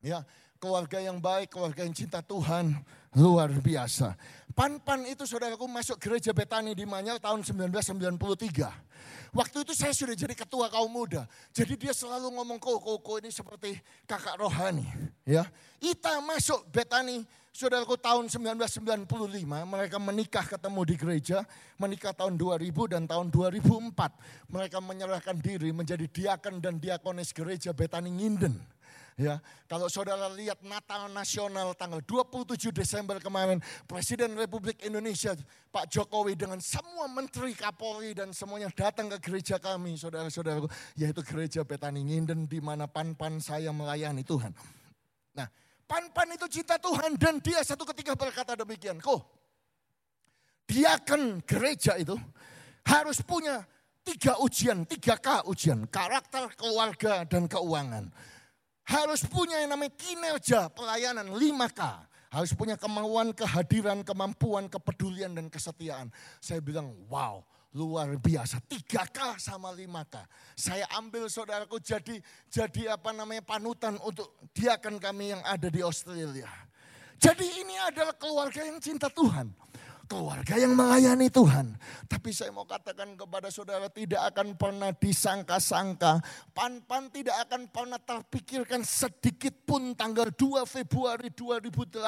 Speaker 2: Ya, keluarga yang baik, keluarga yang cinta Tuhan, luar biasa. Pan-Pan itu saudaraku masuk gereja Betani di Manyal tahun 1993. Waktu itu saya sudah jadi ketua kaum muda. Jadi dia selalu ngomong koko, koko ini seperti kakak rohani. Ya, Ita masuk Betani Saudaraku tahun 1995 mereka menikah ketemu di gereja, menikah tahun 2000 dan tahun 2004. Mereka menyerahkan diri menjadi diaken dan diakonis gereja Betani Nginden. Ya, kalau saudara lihat Natal Nasional tanggal 27 Desember kemarin, Presiden Republik Indonesia Pak Jokowi dengan semua menteri Kapolri dan semuanya datang ke gereja kami, saudara-saudaraku, yaitu gereja Betani Nginden di mana pan-pan saya melayani Tuhan. Nah, Pan-pan itu cinta Tuhan dan dia satu ketika berkata demikian. Kok diakan gereja itu harus punya tiga ujian, tiga K ujian. Karakter, keluarga, dan keuangan. Harus punya yang namanya kinerja pelayanan, lima K. Harus punya kemauan, kehadiran, kemampuan, kepedulian, dan kesetiaan. Saya bilang, wow, luar biasa. 3K sama 5K. Saya ambil saudaraku jadi jadi apa namanya panutan untuk diakan kami yang ada di Australia. Jadi ini adalah keluarga yang cinta Tuhan keluarga yang melayani Tuhan. Tapi saya mau katakan kepada saudara tidak akan pernah disangka-sangka. Pan-pan tidak akan pernah terpikirkan sedikit pun tanggal 2 Februari 2018.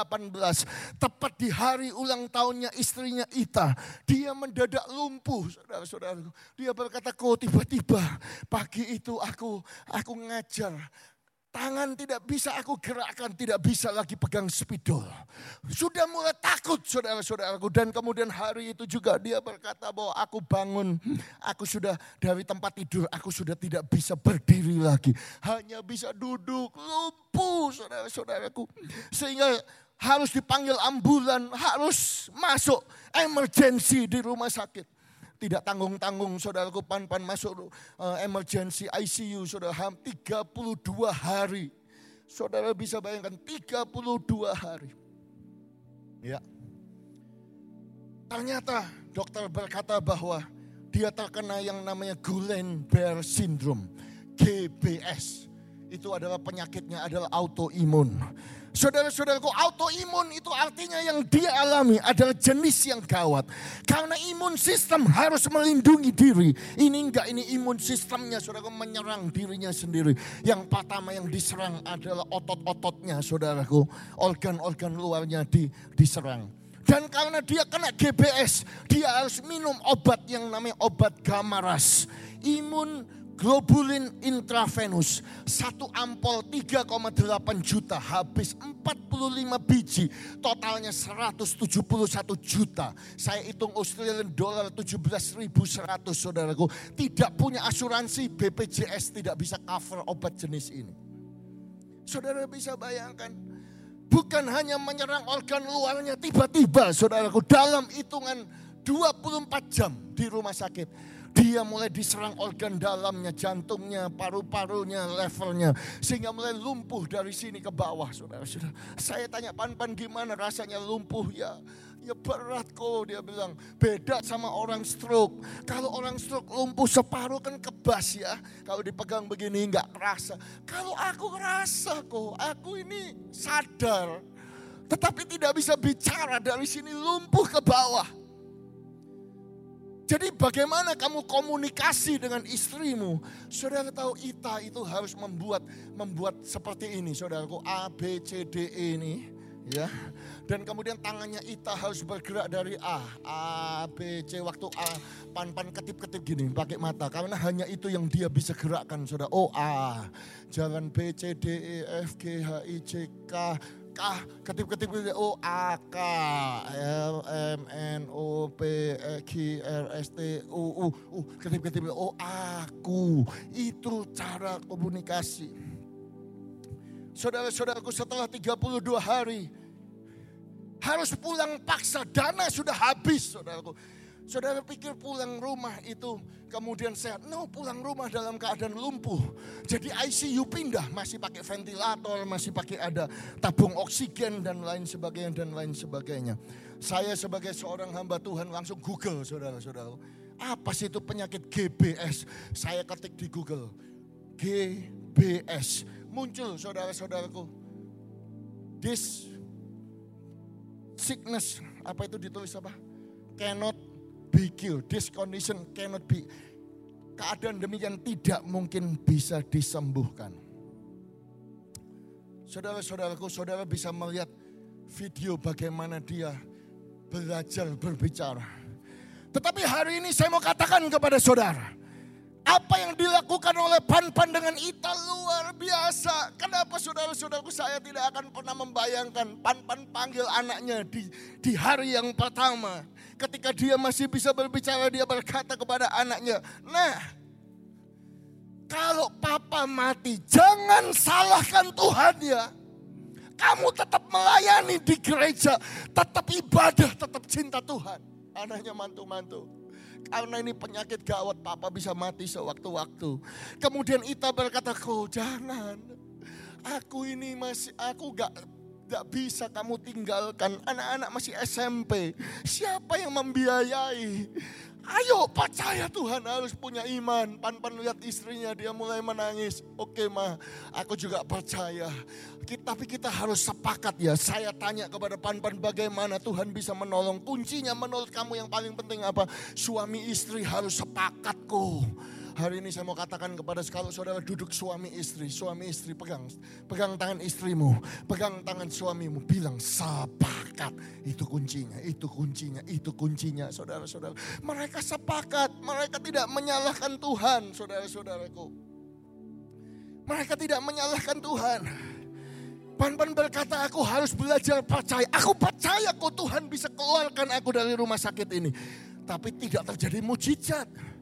Speaker 2: Tepat di hari ulang tahunnya istrinya Ita. Dia mendadak lumpuh saudara-saudara. Dia berkata kok tiba-tiba pagi itu aku aku ngajar Tangan tidak bisa aku gerakkan, tidak bisa lagi pegang spidol. Sudah mulai takut saudara-saudaraku. Dan kemudian hari itu juga dia berkata bahwa aku bangun. Aku sudah dari tempat tidur, aku sudah tidak bisa berdiri lagi. Hanya bisa duduk, lumpuh saudara-saudaraku. Sehingga harus dipanggil ambulan, harus masuk emergency di rumah sakit tidak tanggung-tanggung saudaraku pan-pan masuk uh, emergency ICU saudara ham 32 hari. Saudara bisa bayangkan 32 hari. Ya. Ternyata dokter berkata bahwa dia terkena yang namanya Guillain-Barré syndrome, GBS. Itu adalah penyakitnya adalah autoimun. Saudara-saudaraku, autoimun itu artinya yang dia alami adalah jenis yang gawat. Karena imun sistem harus melindungi diri. Ini enggak, ini imun sistemnya saudaraku menyerang dirinya sendiri. Yang pertama yang diserang adalah otot-ototnya saudaraku. Organ-organ luarnya di, diserang. Dan karena dia kena GBS, dia harus minum obat yang namanya obat gamaras. Imun globulin intravenus. Satu ampol 3,8 juta habis 45 biji. Totalnya 171 juta. Saya hitung Australian dollar 17.100 saudaraku. Tidak punya asuransi BPJS tidak bisa cover obat jenis ini. Saudara bisa bayangkan. Bukan hanya menyerang organ luarnya tiba-tiba saudaraku dalam hitungan 24 jam di rumah sakit dia mulai diserang organ dalamnya, jantungnya, paru-parunya, levelnya. Sehingga mulai lumpuh dari sini ke bawah, saudara-saudara. Saya tanya Pan-Pan gimana rasanya lumpuh ya. Ya berat kok dia bilang. Beda sama orang stroke. Kalau orang stroke lumpuh separuh kan kebas ya. Kalau dipegang begini nggak kerasa. Kalau aku kerasa kok. Aku ini sadar. Tetapi tidak bisa bicara dari sini lumpuh ke bawah. Jadi bagaimana kamu komunikasi dengan istrimu? Saudara tahu Ita itu harus membuat membuat seperti ini, saudaraku A B C D E ini, ya. Dan kemudian tangannya Ita harus bergerak dari A, A B C waktu A pan-pan ketip-ketip gini pakai mata karena hanya itu yang dia bisa gerakkan, saudara. O A, jangan B C D E F G H I J K K ketip-ketip O A K L M N O P e, Q R S T U U U ketip-ketip O aku itu cara komunikasi. Saudara-saudaraku setelah 32 hari harus pulang paksa dana sudah habis saudaraku Saudara pikir pulang rumah itu kemudian sehat. No, pulang rumah dalam keadaan lumpuh. Jadi ICU pindah, masih pakai ventilator, masih pakai ada tabung oksigen dan lain sebagainya dan lain sebagainya. Saya sebagai seorang hamba Tuhan langsung Google saudara-saudara. Apa sih itu penyakit GBS? Saya ketik di Google. GBS. Muncul saudara-saudaraku. This sickness. Apa itu ditulis apa? Cannot be cured. This condition cannot be. Keadaan demikian tidak mungkin bisa disembuhkan. Saudara-saudaraku, saudara bisa melihat video bagaimana dia belajar berbicara. Tetapi hari ini saya mau katakan kepada saudara. Apa yang dilakukan oleh Pan-Pan dengan Ita luar biasa. Kenapa saudara-saudaraku saya tidak akan pernah membayangkan Pan-Pan panggil anaknya di, di hari yang pertama. Ketika dia masih bisa berbicara dia berkata kepada anaknya. Nah kalau papa mati jangan salahkan Tuhan ya. Kamu tetap melayani di gereja, tetap ibadah, tetap cinta Tuhan. Anaknya mantu-mantu. Karena ini penyakit gawat, papa bisa mati sewaktu-waktu. Kemudian Ita berkata, kau jangan. Aku ini masih, aku gak gak bisa kamu tinggalkan. Anak-anak masih SMP. Siapa yang membiayai? Ayo percaya Tuhan harus punya iman. Pan-pan lihat istrinya dia mulai menangis. Oke mah aku juga percaya. Kita, tapi kita harus sepakat ya. Saya tanya kepada Pan-pan bagaimana Tuhan bisa menolong. Kuncinya menurut kamu yang paling penting apa? Suami istri harus sepakat kok. Hari ini saya mau katakan kepada kalau saudara duduk suami istri, suami istri pegang, pegang tangan istrimu, pegang tangan suamimu, bilang sepakat. Itu kuncinya, itu kuncinya, itu kuncinya, saudara-saudara. Mereka sepakat, mereka tidak menyalahkan Tuhan, saudara-saudaraku. Mereka tidak menyalahkan Tuhan. Pan-pan berkata aku harus belajar percaya. Aku percaya kok Tuhan bisa keluarkan aku dari rumah sakit ini. Tapi tidak terjadi mujizat.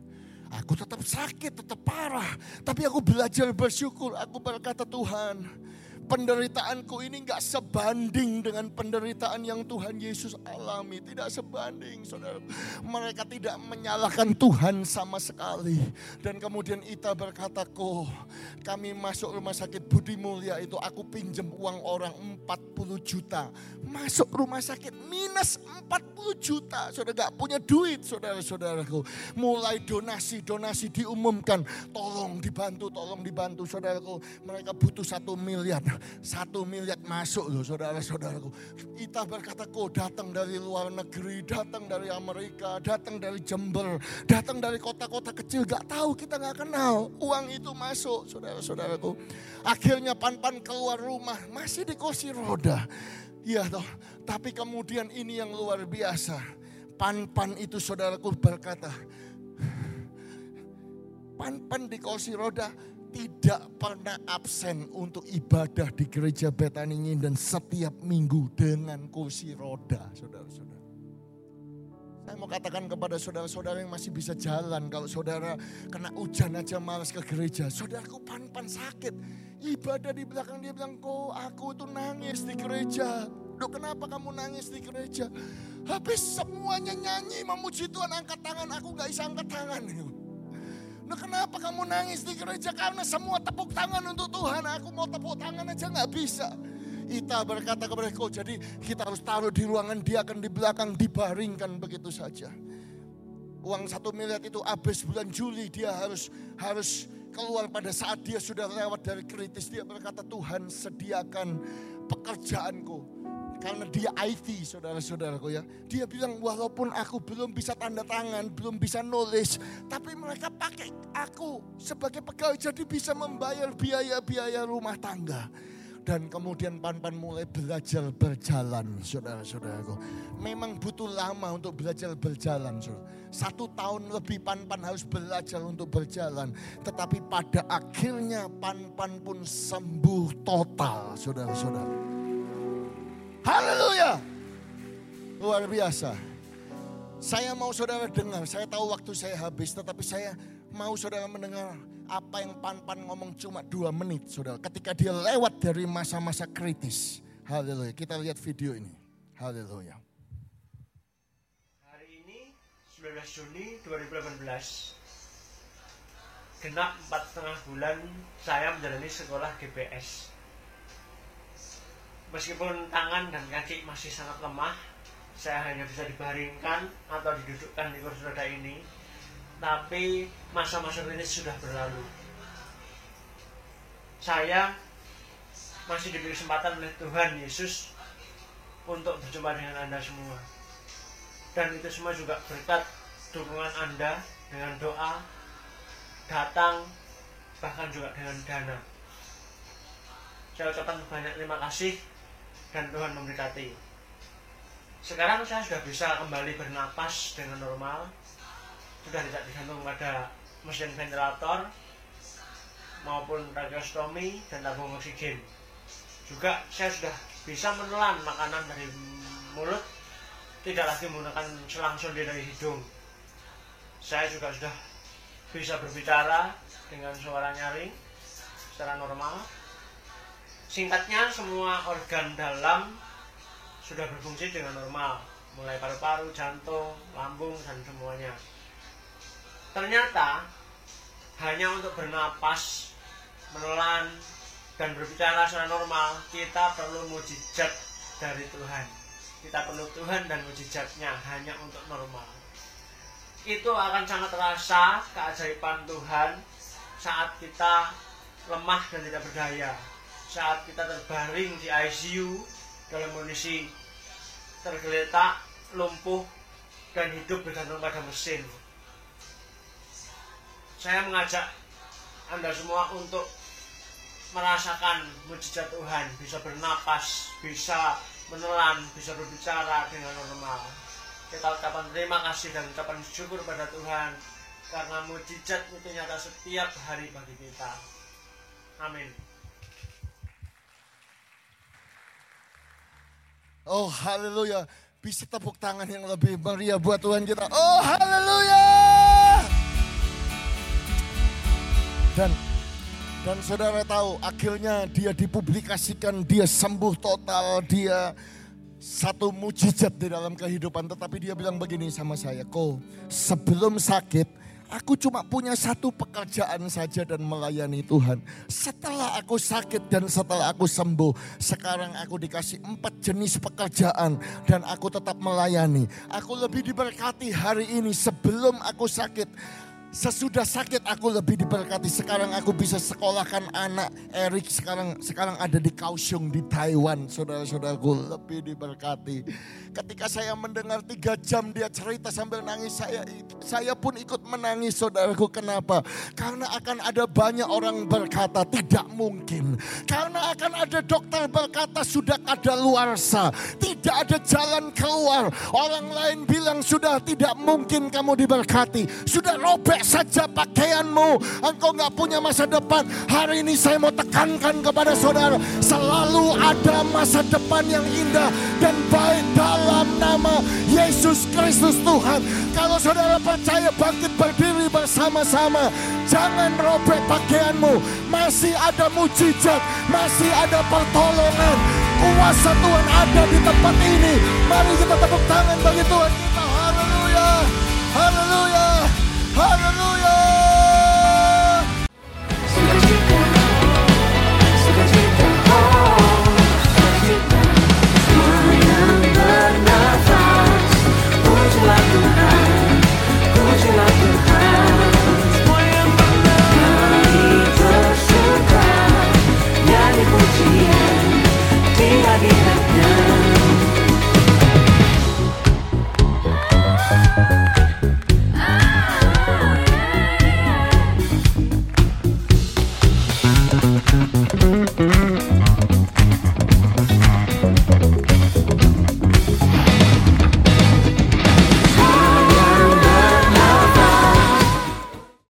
Speaker 2: Aku tetap sakit, tetap parah. Tapi aku belajar bersyukur. Aku berkata Tuhan, penderitaanku ini nggak sebanding dengan penderitaan yang Tuhan Yesus alami. Tidak sebanding, saudara. Mereka tidak menyalahkan Tuhan sama sekali. Dan kemudian Ita berkata, kok kami masuk rumah sakit Budi Mulia itu aku pinjam uang orang 40 juta. Masuk rumah sakit minus 40 juta. Saudara gak punya duit saudara-saudaraku. Mulai donasi-donasi diumumkan. Tolong dibantu, tolong dibantu saudaraku. Mereka butuh satu miliar. Satu miliar masuk loh saudara-saudaraku. Kita berkata kok datang dari luar negeri, datang dari Amerika, datang dari Jember, datang dari kota-kota kecil. Gak tahu kita gak kenal. Uang itu masuk saudara-saudaraku. Akhirnya pan-pan keluar rumah masih di kursi roda. Iya toh, tapi kemudian ini yang luar biasa. Pan-pan itu saudaraku berkata, pan-pan di kursi roda tidak pernah absen untuk ibadah di gereja Betani dan setiap minggu dengan kursi roda, saudara-saudara. Saya mau katakan kepada saudara-saudara yang masih bisa jalan, kalau saudara kena hujan aja malas ke gereja, saudaraku pan-pan sakit, ibadah di belakang dia bilang, kok aku tuh nangis di gereja. Duh kenapa kamu nangis di gereja? Habis semuanya nyanyi memuji Tuhan angkat tangan, aku gak bisa angkat tangan. Nah kenapa kamu nangis di gereja? Karena semua tepuk tangan untuk Tuhan. Aku mau tepuk tangan aja nggak bisa. Ita berkata kepada kau, jadi kita harus taruh di ruangan, dia akan di belakang dibaringkan begitu saja. Uang satu miliar itu habis bulan Juli, dia harus harus keluar pada saat dia sudah lewat dari kritis. Dia berkata, Tuhan sediakan pekerjaanku. Karena dia IT saudara-saudaraku ya. Dia bilang walaupun aku belum bisa tanda tangan, belum bisa nulis. Tapi mereka pakai aku sebagai pegawai jadi bisa membayar biaya-biaya rumah tangga. Dan kemudian Pan-Pan mulai belajar berjalan saudara-saudaraku. Memang butuh lama untuk belajar berjalan. Saudara. Satu tahun lebih Pan-Pan harus belajar untuk berjalan. Tetapi pada akhirnya Pan-Pan pun sembuh total saudara-saudara. Haleluya. Luar biasa. Saya mau saudara dengar, saya tahu waktu saya habis, tetapi saya mau saudara mendengar apa yang Pan-Pan ngomong cuma dua menit saudara. Ketika dia lewat dari masa-masa kritis. Haleluya. Kita lihat video ini. Haleluya.
Speaker 3: Hari ini 19 Juni 2018 genap empat setengah bulan saya menjalani sekolah GPS meskipun tangan dan kaki masih sangat lemah saya hanya bisa dibaringkan atau didudukkan di kursi roda ini. Tapi masa-masa kritis sudah berlalu. Saya masih diberi kesempatan oleh Tuhan Yesus untuk berjumpa dengan Anda semua. Dan itu semua juga berkat dukungan Anda dengan doa datang bahkan juga dengan dana. Saya ucapkan banyak terima kasih dan Tuhan memberkati. Sekarang saya sudah bisa kembali bernapas dengan normal. Sudah tidak digantung pada mesin ventilator maupun tracheostomi dan tabung oksigen. Juga saya sudah bisa menelan makanan dari mulut tidak lagi menggunakan selang sonde dari hidung. Saya juga sudah bisa berbicara dengan suara nyaring secara normal singkatnya semua organ dalam sudah berfungsi dengan normal. Mulai paru-paru, jantung, lambung dan semuanya. Ternyata hanya untuk bernapas menelan dan berbicara secara normal kita perlu mujizat dari Tuhan. Kita perlu Tuhan dan mujizatnya hanya untuk normal. Itu akan sangat terasa keajaiban Tuhan saat kita lemah dan tidak berdaya saat kita terbaring di ICU dalam kondisi tergeletak, lumpuh, dan hidup bergantung pada mesin. Saya mengajak Anda semua untuk merasakan mujizat Tuhan, bisa bernapas, bisa menelan, bisa berbicara dengan normal. Kita ucapkan terima kasih dan ucapan syukur pada Tuhan karena mujizat itu nyata setiap hari bagi kita. Amin.
Speaker 2: Oh haleluya. Bisa tepuk tangan yang lebih meriah buat Tuhan kita. Oh haleluya. Dan dan saudara tahu akhirnya dia dipublikasikan, dia sembuh total, dia satu mujizat di dalam kehidupan. Tetapi dia bilang begini sama saya, kok sebelum sakit Aku cuma punya satu pekerjaan saja dan melayani Tuhan. Setelah aku sakit dan setelah aku sembuh, sekarang aku dikasih empat jenis pekerjaan dan aku tetap melayani. Aku lebih diberkati hari ini sebelum aku sakit. Sesudah sakit aku lebih diberkati. Sekarang aku bisa sekolahkan anak Erik sekarang sekarang ada di Kaohsiung di Taiwan. Saudara-saudaraku lebih diberkati. Ketika saya mendengar tiga jam dia cerita sambil nangis saya saya pun ikut menangis saudaraku. Kenapa? Karena akan ada banyak orang berkata tidak mungkin. Karena akan ada dokter berkata sudah ada luarsa. Tidak ada jalan keluar. Orang lain bilang sudah tidak mungkin kamu diberkati. Sudah robek saja pakaianmu. Engkau nggak punya masa depan. Hari ini saya mau tekankan kepada saudara. Selalu ada masa depan yang indah dan baik dalam nama Yesus Kristus Tuhan. Kalau saudara percaya bangkit berdiri bersama-sama. Jangan robek pakaianmu. Masih ada mujizat. Masih ada pertolongan. Kuasa Tuhan ada di tempat ini. Mari kita tepuk tangan bagi Tuhan kita. Haleluya. Haleluya. Haleluya.